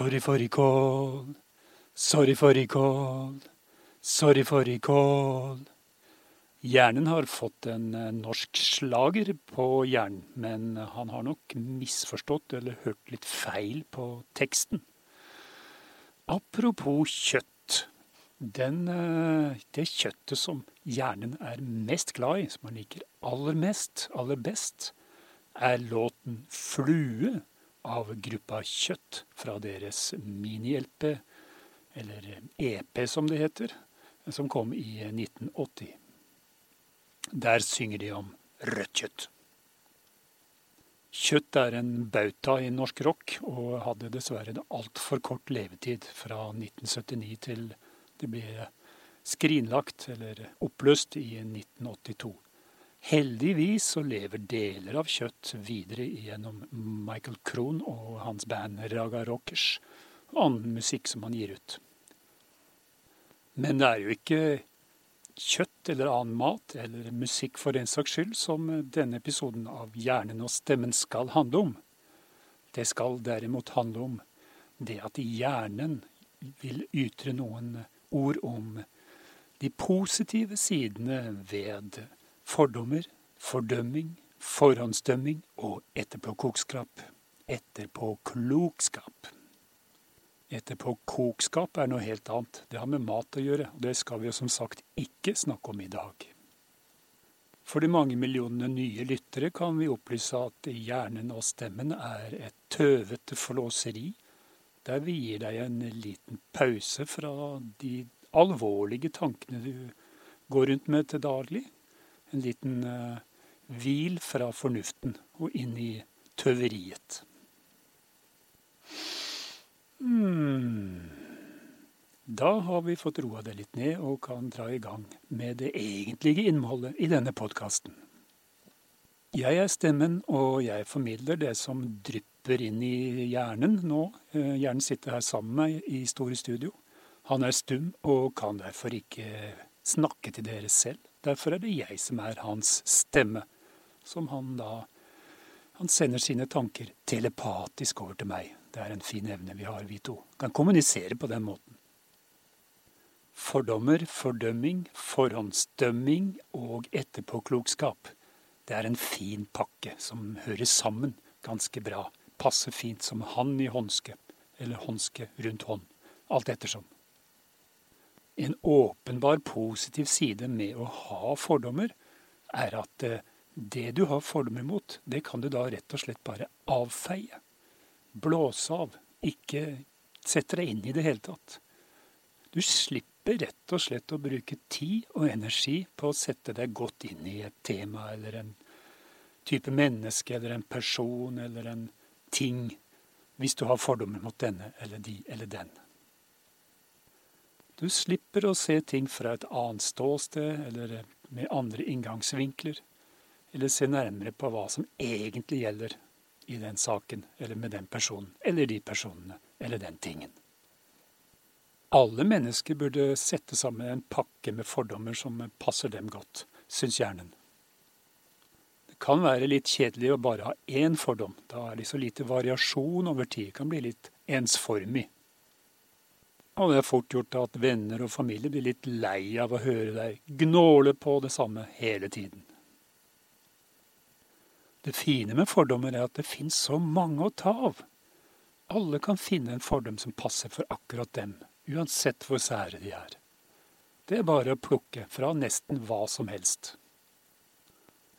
Sorry for recall. Sorry for recall. Sorry for recall. Hjernen har fått en eh, norsk slager på hjernen, men han har nok misforstått eller hørt litt feil på teksten. Apropos kjøtt. Den, eh, det kjøttet som hjernen er mest glad i, som han liker aller mest, aller best, er låten 'Flue' av gruppa Kjøtt fra deres mini-LP, eller EP som det heter, som kom i 1980. Der synger de om rødt kjøtt. Kjøtt er en bauta i norsk rock, og hadde dessverre en altfor kort levetid fra 1979 til det ble skrinlagt eller oppløst i 1982. Heldigvis så lever deler av kjøtt videre gjennom Michael Krohn og hans band Raga Rockers og annen musikk som han gir ut. Men det er jo ikke kjøtt eller annen mat eller musikk for den saks skyld som denne episoden av Hjernen og stemmen skal handle om. Det skal derimot handle om det at hjernen vil ytre noen ord om de positive sidene ved fordommer, fordømming, forhåndsdømming og etterpåklokskap. Etterpåklokskap. Etterpåklokskap er noe helt annet. Det har med mat å gjøre, og det skal vi jo som sagt ikke snakke om i dag. For de mange millionene nye lyttere kan vi opplyse at hjernen og stemmen er et tøvete forlåseri, der vi gir deg en liten pause fra de alvorlige tankene du går rundt med til daglig, en liten uh, hvil fra fornuften og inn i tøveriet. Hmm. Da har vi fått roa det litt ned og kan dra i gang med det egentlige innholdet i denne podkasten. Jeg er stemmen, og jeg formidler det som drypper inn i hjernen nå. Eh, hjernen sitter her sammen med meg i store studio. Han er stum og kan derfor ikke snakke til dere selv. Derfor er det jeg som er hans stemme, som han da Han sender sine tanker telepatisk over til meg. Det er en fin evne vi har, vi to. Kan kommunisere på den måten. Fordommer, fordømming, forhåndsdømming og etterpåklokskap. Det er en fin pakke som hører sammen ganske bra. Passer fint som hand i håndske, eller håndske rundt hånd. Alt ettersom. En åpenbar positiv side med å ha fordommer er at eh, det du har fordommer mot, det kan du da rett og slett bare avfeie. Blåse av. Ikke sette deg inn i det hele tatt. Du slipper rett og slett å bruke tid og energi på å sette deg godt inn i et tema eller en type menneske eller en person eller en ting, hvis du har fordommer mot denne eller de eller den. Du slipper å se ting fra et annet ståsted eller med andre inngangsvinkler, eller se nærmere på hva som egentlig gjelder i den saken eller med den personen eller de personene eller den tingen. Alle mennesker burde sette sammen en pakke med fordommer som passer dem godt, syns hjernen. Det kan være litt kjedelig å bare ha én fordom. Da er det så lite variasjon over tid. Det kan bli litt ensformig. Og det er fort gjort at venner og familie blir litt lei av å høre deg gnåle på det samme hele tiden. Det fine med fordommer er at det fins så mange å ta av. Alle kan finne en fordom som passer for akkurat dem, uansett hvor sære de er. Det er bare å plukke fra nesten hva som helst.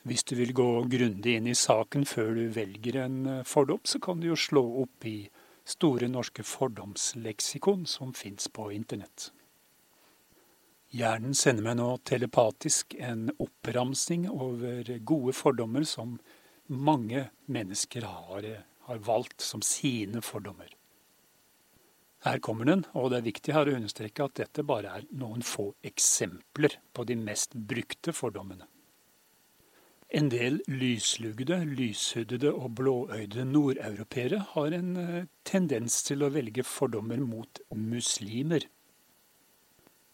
Hvis du vil gå grundig inn i saken før du velger en eh, fordom, så kan du jo slå opp i Store norske fordomsleksikon som fins på internett. Hjernen sender meg nå telepatisk en oppramsing over gode fordommer som mange mennesker har, har valgt som sine fordommer. Her kommer den, og det er viktig her å understreke at dette bare er noen få eksempler på de mest brukte fordommene. En del lyslugde, lyshudede og blåøyde nordeuropeere har en eh, tendens til å velge fordommer mot muslimer.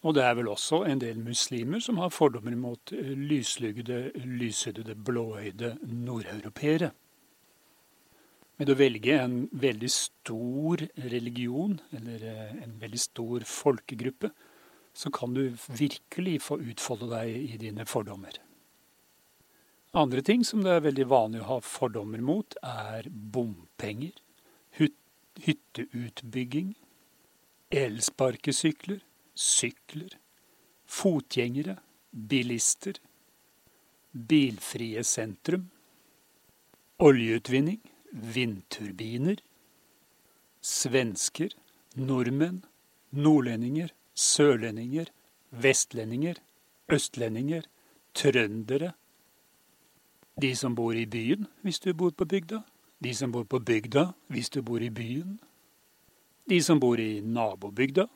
Og det er vel også en del muslimer som har fordommer mot eh, lyslugde, lyshudede, blåøyde nordeuropeere. Med å velge en veldig stor religion, eller eh, en veldig stor folkegruppe, så kan du virkelig få utfolde deg i dine fordommer. Andre ting som det er veldig vanlig å ha fordommer mot, er bompenger, hytteutbygging, elsparkesykler, sykler, fotgjengere, bilister, bilfrie sentrum, oljeutvinning, vindturbiner, svensker, nordmenn, nordlendinger, sørlendinger, vestlendinger, østlendinger, trøndere, de som bor i byen hvis du bor på bygda, de som bor på bygda hvis du bor i byen, de som bor i nabobygda,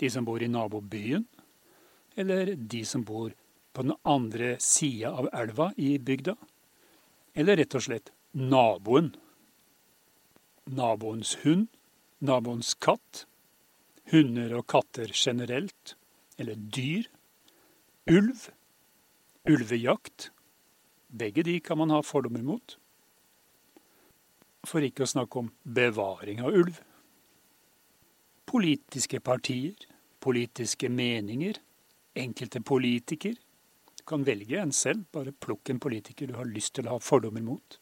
de som bor i nabobyen, eller de som bor på den andre sida av elva i bygda, eller rett og slett naboen. Naboens hund, naboens katt, hunder og katter generelt, eller dyr, ulv, ulvejakt. Begge de kan man ha fordommer mot. For ikke å snakke om bevaring av ulv. Politiske partier, politiske meninger, enkelte politiker. Du kan velge en selv, bare plukk en politiker du har lyst til å ha fordommer mot.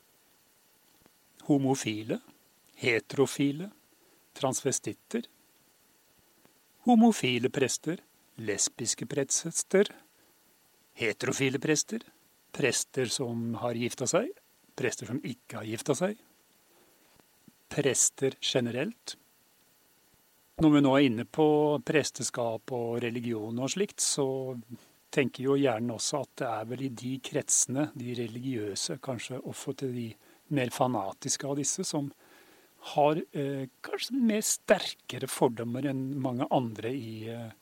Homofile, heterofile, transvestitter. Homofile prester, lesbiske prester, heterofile prester, prester som har gifta seg, prester som ikke har gifta seg, prester generelt, når vi nå er inne på presteskap og religion og slikt, så tenker jo gjerne også at det er vel i de kretsene, de religiøse, kanskje også til de mer fanatiske av disse, som har eh, kanskje mer sterkere fordommer enn mange andre i, eh,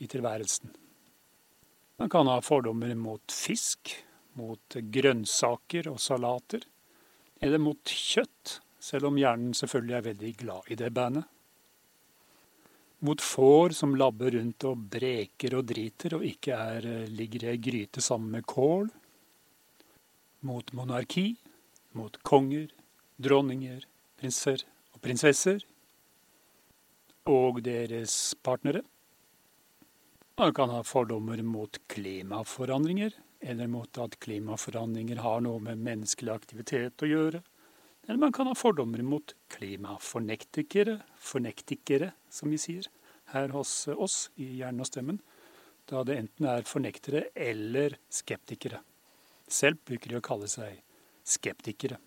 i tilværelsen. Man kan ha fordommer mot fisk, mot grønnsaker og salater, eller mot kjøtt, selv om hjernen selvfølgelig er veldig glad i det bandet mot får som labber rundt og breker og driter og ikke er, eh, ligger i ei gryte sammen med kål. Mot monarki, mot konger, dronninger, prinser og prinsesser. Og deres partnere. Man kan ha fordommer mot klimaforandringer, eller mot at klimaforandringer har noe med menneskelig aktivitet å gjøre. Eller man kan ha fordommer mot klimafornektikere, fornektikere, som vi sier, her hos oss i Hjernen og stemmen, da det enten er fornektere eller skeptikere. Selv bruker de å kalle seg skeptikere,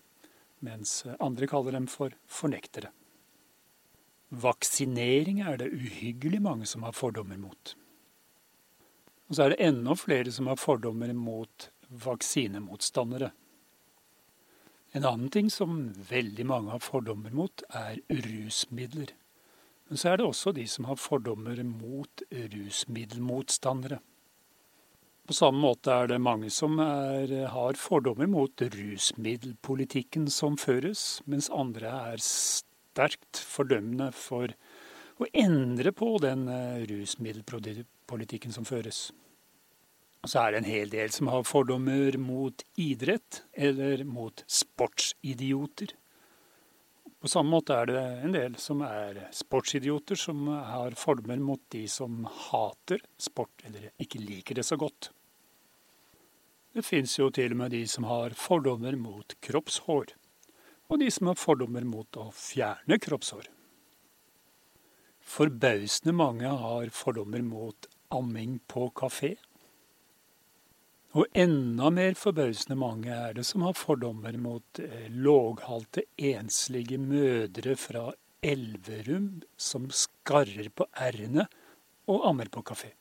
mens andre kaller dem for fornektere. Vaksinering er det uhyggelig mange som har fordommer mot. Og så er det enda flere som har fordommer mot vaksinemotstandere. En annen ting som veldig mange har fordommer mot, er rusmidler. Men så er det også de som har fordommer mot rusmiddelmotstandere. På samme måte er det mange som er, har fordommer mot rusmiddelpolitikken som føres, mens andre er sterkt fordømmende for å endre på den eh, rusmiddelpolitikken som føres. Og så er det en hel del som har fordommer mot idrett eller mot sportsidioter. På samme måte er det en del som er sportsidioter, som har fordommer mot de som hater sport eller ikke liker det så godt. Det fins jo til og med de som har fordommer mot kroppshår, og de som har fordommer mot å fjerne kroppshår. Forbausende mange har fordommer mot amming på kafé og enda mer forbausende mange er det som har fordommer mot eh, låghalte, enslige mødre fra Elverum som skarrer på r-ene og ammer på kafé.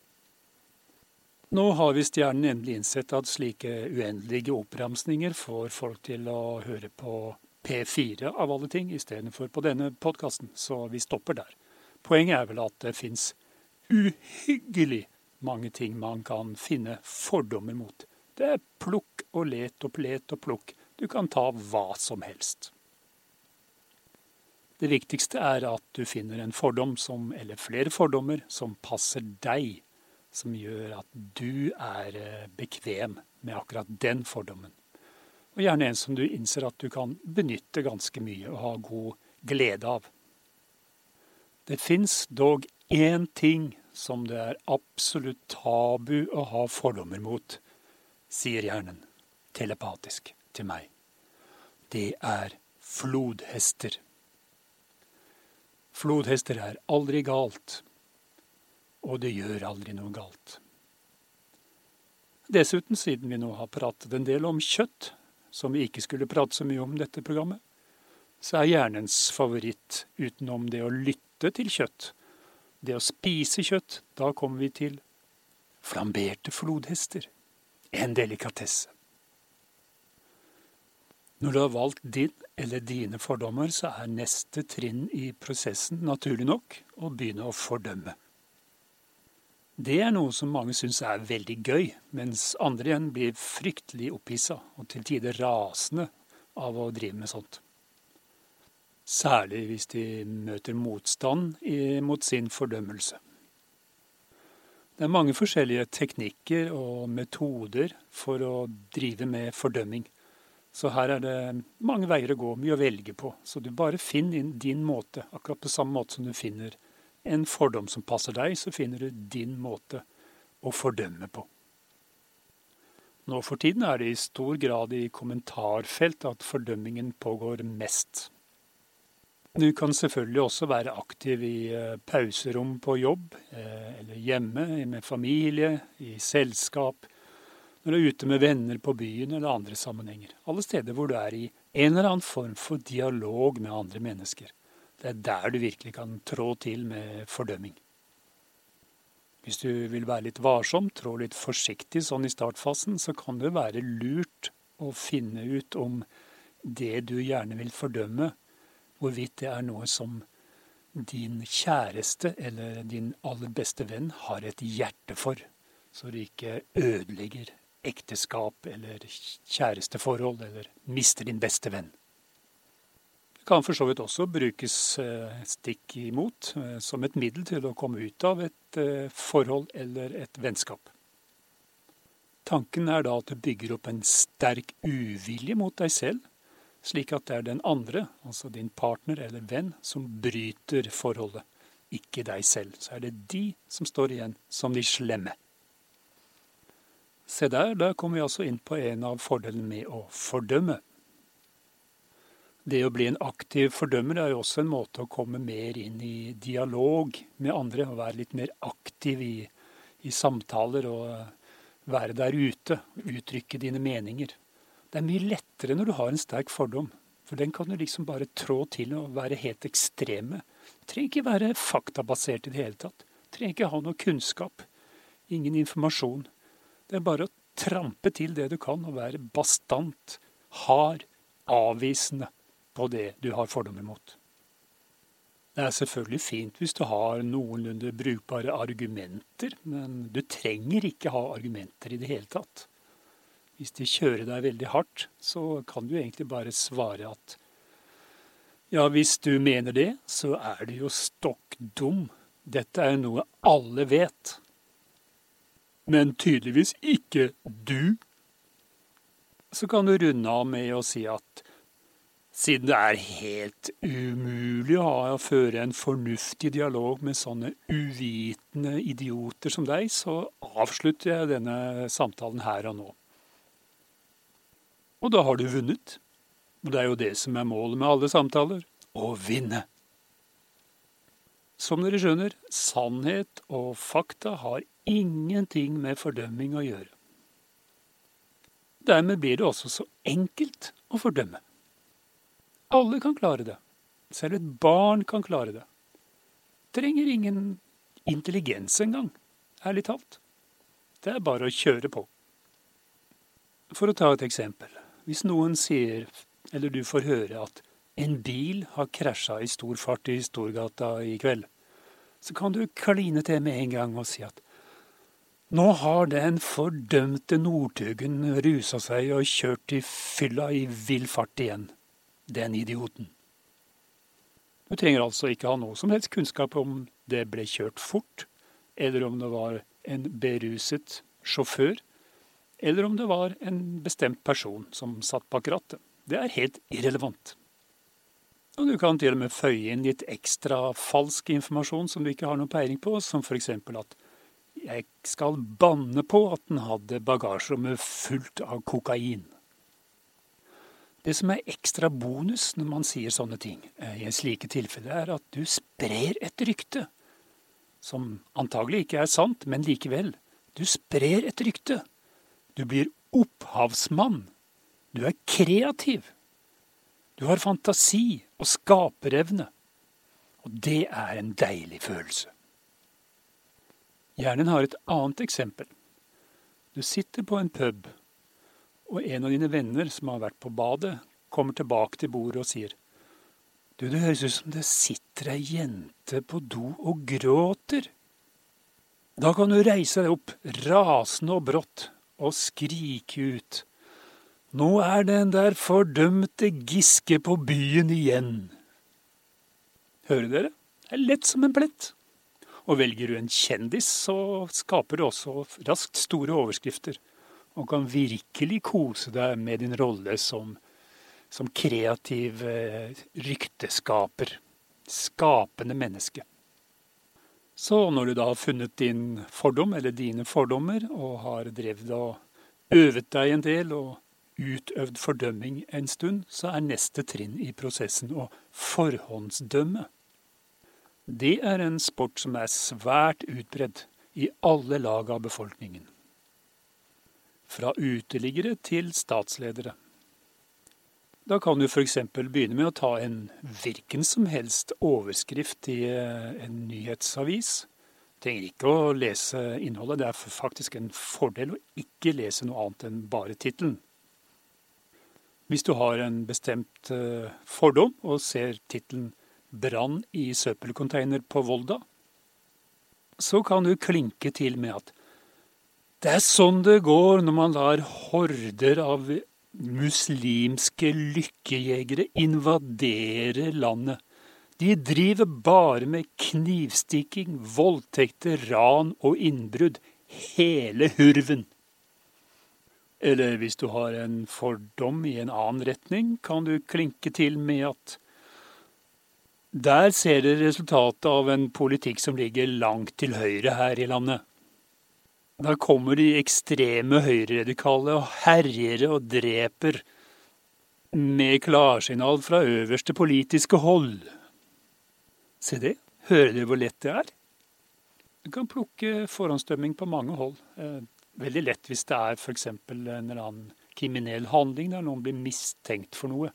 Nå har visst hjernen endelig innsett at slike uendelige oppramsninger får folk til å høre på P4 av alle ting, istedenfor på denne podkasten, så vi stopper der. Poenget er vel at det fins uhyggelig mange ting man kan finne fordommer mot. Det er plukk og let og plet og plukk. Du kan ta hva som helst. Det viktigste er at du finner en fordom som, eller flere fordommer som passer deg, som gjør at du er eh, bekvem med akkurat den fordommen. Og gjerne en som du innser at du kan benytte ganske mye og ha god glede av. Det fins dog én ting som det er absolutt tabu å ha fordommer mot, sier hjernen telepatisk til meg. Det er flodhester. Flodhester er aldri galt, og det gjør aldri noe galt. Dessuten, siden vi nå har pratet en del om kjøtt, som vi ikke skulle prate så mye om dette programmet, så er hjernens favoritt utenom det å lytte til kjøtt, det å spise kjøtt, da kommer vi til flamberte flodhester. En delikatesse. Når du har valgt din eller dine fordommer, så er neste trinn i prosessen naturlig nok å begynne å fordømme. Det er noe som mange syns er veldig gøy, mens andre igjen blir fryktelig opphissa og til tider rasende av å drive med sånt. Særlig hvis de møter motstand mot sin fordømmelse. Det er mange forskjellige teknikker og metoder for å drive med fordømming. Så her er det mange veier å gå, mye å velge på. Så du bare finn inn din måte, akkurat på samme måte som du finner en fordom som passer deg, så finner du din måte å fordømme på. Nå for tiden er det i stor grad i kommentarfelt at fordømmingen pågår mest. Du kan selvfølgelig også være aktiv i eh, pauserom på jobb, eh, eller hjemme med familie, i selskap, når du er ute med venner på byen eller andre sammenhenger. Alle steder hvor du er i en eller annen form for dialog med andre mennesker. Det er der du virkelig kan trå til med fordømming. Hvis du vil være litt varsom, trå litt forsiktig sånn i startfasen, så kan det være lurt å finne ut om det du gjerne vil fordømme, hvorvidt det er noe som din kjæreste eller din aller beste venn har et hjerte for, så det ikke ødelegger ekteskap eller kjæresteforhold eller mister din beste venn Det kan for så vidt også brukes eh, stikk imot eh, som et middel til å komme ut av et eh, forhold eller et vennskap. Tanken er da at du bygger opp en sterk uvilje mot deg selv, slik at det er den andre, altså din partner eller venn, som bryter forholdet, ikke deg selv. Så er det de som står igjen som de slemme. Se der, da kommer vi altså inn på en av fordelene med å fordømme. Det å bli en aktiv fordømmer er jo også en måte å komme mer inn i dialog med andre. og Være litt mer aktiv i, i samtaler og være der ute. Uttrykke dine meninger. Det er mye lettere når du har en sterk fordom. For den kan du liksom bare trå til og være helt ekstreme. Du trenger ikke være faktabasert i det hele tatt. Du trenger ikke ha noe kunnskap. Ingen informasjon. Det er bare å trampe til det du kan og være bastant, hard, avvisende på det du har fordommer mot. Det er selvfølgelig fint hvis du har noenlunde brukbare argumenter, men du trenger ikke ha argumenter i det hele tatt. Hvis de kjører deg veldig hardt, så kan du egentlig bare svare at ja, hvis du mener det, så er du jo stokk dum. Dette er jo noe alle vet. Men tydeligvis ikke du. Så kan du runde av med å si at siden det er helt umulig å, ha, å føre en fornuftig dialog med sånne uvitende idioter som deg, så avslutter jeg denne samtalen her og nå. Og da har du vunnet. Og det er jo det som er målet med alle samtaler å vinne. Som dere skjønner, sannhet og fakta har ingenting med fordømming å gjøre. Dermed blir det også så enkelt å fordømme. Alle kan klare det. Selv et barn kan klare det. Trenger ingen intelligens engang, ærlig talt. Det er bare å kjøre på. For å ta et eksempel. Hvis noen sier, eller du får høre, at en bil har krasja i stor fart i Storgata i kveld, så kan du kline til med en gang og si at nå har den fordømte Northugen rusa seg og kjørt i fylla i vill fart igjen den idioten. Du trenger altså ikke ha noe som helst kunnskap om det ble kjørt fort, eller om det var en beruset sjåfør, eller om det var en bestemt person som satt bak rattet. Det er helt irrelevant. Og du kan til og med føye inn litt ekstra falsk informasjon som du ikke har noen peiling på, som f.eks. at jeg skal banne på at den hadde bagasjerommet fullt av kokain. Det som er ekstra bonus når man sier sånne ting i i slike tilfeller, er at du sprer et rykte. Som antagelig ikke er sant, men likevel. Du sprer et rykte. Du blir opphavsmann. Du er kreativ. Du har fantasi og skaperevne. Og det er en deilig følelse. Hjernen har et annet eksempel. Du sitter på en pub, og en av dine venner som har vært på badet, kommer tilbake til bordet og sier Du, det høres ut som det sitter ei jente på do og gråter. Da kan du reise deg opp, rasende og brått, og skrike ut. Nå er den der fordømte Giske på byen igjen. Hører dere? Det er lett som en plett. Og velger du en kjendis, så skaper du også raskt store overskrifter. Og kan virkelig kose deg med din rolle som, som kreativ eh, rykteskaper. Skapende menneske. Så når du da har funnet din fordom, eller dine fordommer, og har drevet og øvet deg en del og utøvd fordømming en stund, så er neste trinn i prosessen å forhåndsdømme. Det er en sport som er svært utbredt i alle lag av befolkningen. Fra uteliggere til statsledere. Da kan du f.eks. begynne med å ta en hvilken som helst overskrift i eh, en nyhetsavis. Du trenger ikke å lese innholdet, det er faktisk en fordel å ikke lese noe annet enn bare tittelen. Hvis du har en bestemt uh, fordom og ser tittelen 'Brann i søppelcontainer på Volda', så kan du klinke til med at det er sånn det går når man lar horder av muslimske lykkejegere invadere landet. De driver bare med knivstikking, voldtekter, ran og innbrudd. Hele hurven. Eller hvis du har en fordom i en annen retning, kan du klinke til med at der ser dere resultatet av en politikk som ligger langt til høyre her i landet. Da kommer de ekstreme høyreradikale og herjer og dreper med klarsignal fra øverste politiske hold. Se det, hører dere hvor lett det er? Du kan plukke forhåndsdømming på mange hold. Eh, veldig lett hvis det er f.eks. en eller annen kriminell handling der noen blir mistenkt for noe.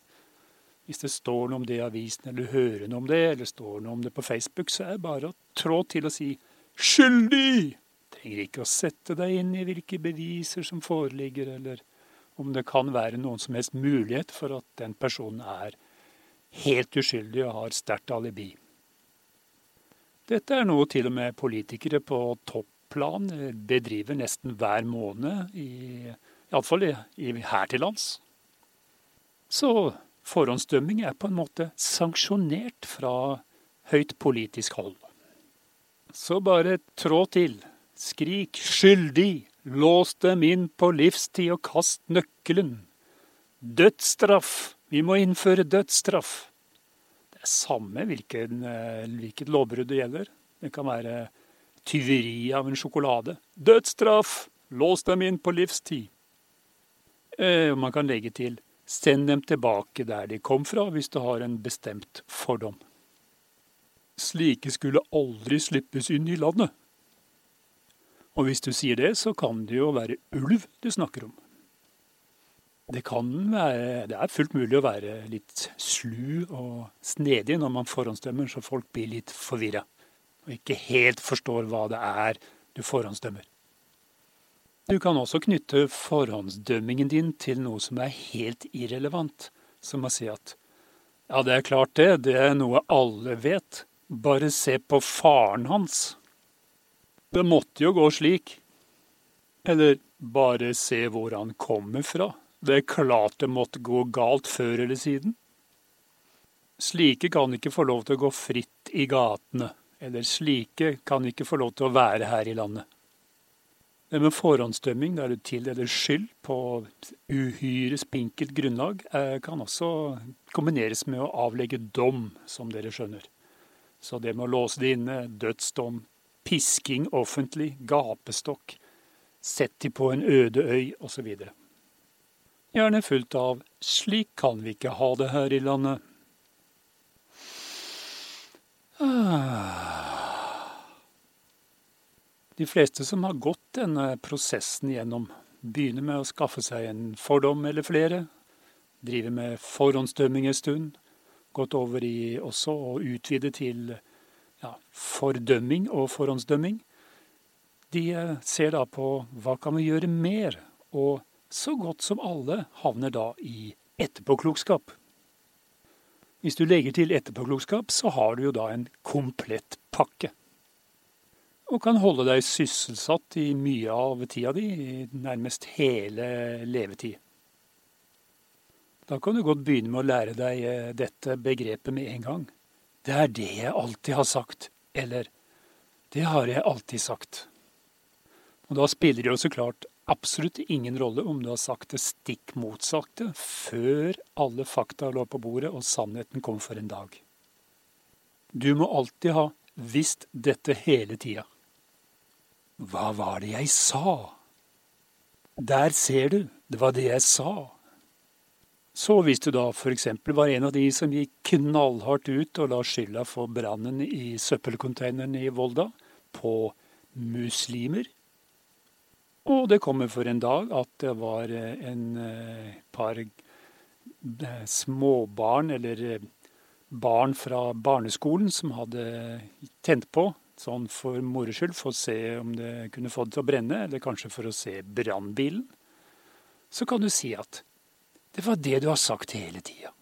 Hvis det står noe om det i avisen, eller hører noe om det, eller står noe om det på Facebook, så er det bare å trå til og si 'skyldig'! Trenger ikke å sette deg inn i hvilke beviser som foreligger, eller om det kan være noen som helst mulighet for at den personen er helt uskyldig og har sterkt alibi. Dette er noe til og med politikere på topplan bedriver nesten hver måned, iallfall her til lands. Så forhåndsdømming er på en måte sanksjonert fra høyt politisk hold. Så bare trå til. Skrik 'skyldig', lås dem inn på livstid og kast nøkkelen. Dødsstraff! Vi må innføre dødsstraff. Det er samme hvilken, eh, hvilket lovbrudd det gjelder. Det kan være tyveri av en sjokolade. Dødsstraff! Lås dem inn på livstid. Eh, man kan legge til send dem tilbake der de kom fra, hvis du har en bestemt fordom. Slike skulle aldri slippes inn i landet. Og hvis du sier det, så kan det jo være ulv du snakker om. Det, være, det er fullt mulig å være litt slu og snedig når man forhåndsdømmer, så folk blir litt forvirra og ikke helt forstår hva det er du forhåndsdømmer. Du kan også knytte forhåndsdømmingen din til noe som er helt irrelevant, som å si at ja, det er klart det, det er noe alle vet, bare se på faren hans. Det måtte jo gå slik. Eller bare se hvor han kommer fra. Det er klart det måtte gå galt før eller siden. Slike kan ikke få lov til å gå fritt i gatene eller slike kan ikke få lov til å være her i landet. Det med forhåndsdømming, der du tildeler skyld på uhyre spinkelt grunnlag, eh, kan også kombineres med å avlegge dom, som dere skjønner. Så det med å låse det inne, dødsdom, pisking offentlig, gapestokk, sett de på en øde øy, osv. Gjerne fulgt av 'slik kan vi ikke ha det her i landet'. Ah. De fleste som har gått denne prosessen gjennom, begynner med å skaffe seg en fordom eller flere, driver med forhåndsdømming en stund, gått over i også å utvide til ja, fordømming og forhåndsdømming. De eh, ser da på hva kan vi gjøre mer, og så godt som alle havner da i etterpåklokskap. Hvis du legger til etterpåklokskap, så har du jo da en komplett pakke og kan holde deg sysselsatt i mye av tida di, i nærmest hele levetid. Da kan du godt begynne med å lære deg eh, dette begrepet med en gang. Det er det jeg alltid har sagt. Eller det har jeg alltid sagt. Og da spiller det jo så klart absolutt ingen rolle om du har sagt det stikk motsatte før alle fakta lå på bordet og sannheten kom for en dag. Du må alltid ha visst dette hele tida. Hva var det jeg sa? Der ser du, det var det jeg sa. Så hvis du da f.eks. var en av de som gikk knallhardt ut og la skylda for brannen i søppelcontaineren i Volda på muslimer, og det kommer for en dag at det var en eh, par eh, småbarn, eller eh, barn fra barneskolen, som hadde tent på sånn for moro skyld, for å se om det kunne få det til å brenne, eller kanskje for å se brannbilen, så kan du si at det var det du har sagt hele tida.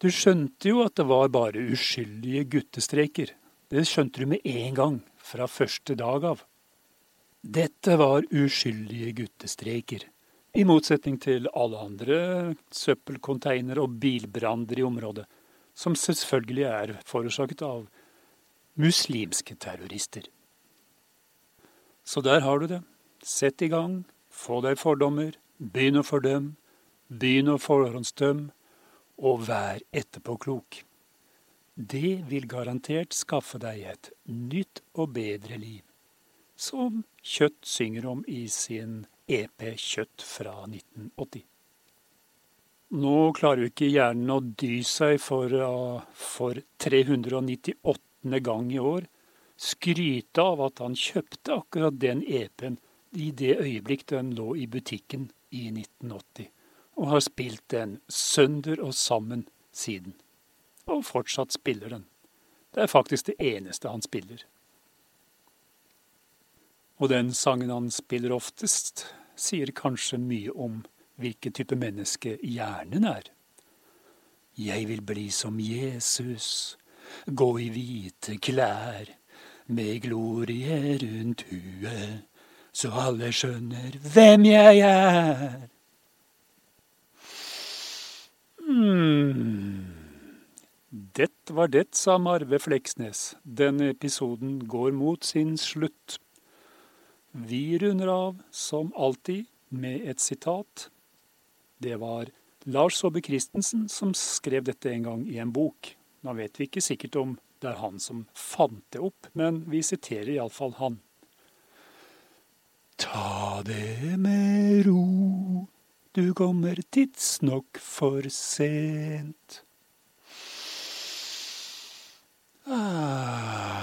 Du skjønte jo at det var bare uskyldige guttestreker. Det skjønte du med en gang, fra første dag av. Dette var uskyldige guttestreker. I motsetning til alle andre søppelcontainere og bilbranner i området, som selvfølgelig er forårsaket av muslimske terrorister. Så der har du det. Sett i gang, få deg fordommer, begynn å fordømme, begynn å forhåndsdømme, og vær etterpåklok. Det vil garantert skaffe deg et nytt og bedre liv, som Kjøtt synger om i sin EP Kjøtt fra 1980. Nå klarer jo ikke hjernen å dy seg for, uh, for 398 gang i år skryte av at han kjøpte akkurat den EP-en i det øyeblikk den lå i butikken i 1980, og har spilt den sønder og sammen siden. Og fortsatt spiller den. Det er faktisk det eneste han spiller. Og den sangen han spiller oftest, sier kanskje mye om hvilken type menneske hjernen er. Jeg vil bli som Jesus, gå i hvite klær med glorie rundt huet, så alle skjønner hvem jeg er. Det var det, sa Marve Fleksnes. Denne episoden går mot sin slutt. Vi runder av, som alltid, med et sitat. Det var Lars Saabye Christensen som skrev dette en gang i en bok. Nå vet vi ikke sikkert om det er han som fant det opp, men vi siterer iallfall han. Ta det med ro, du kommer tidsnok for sent. 啊。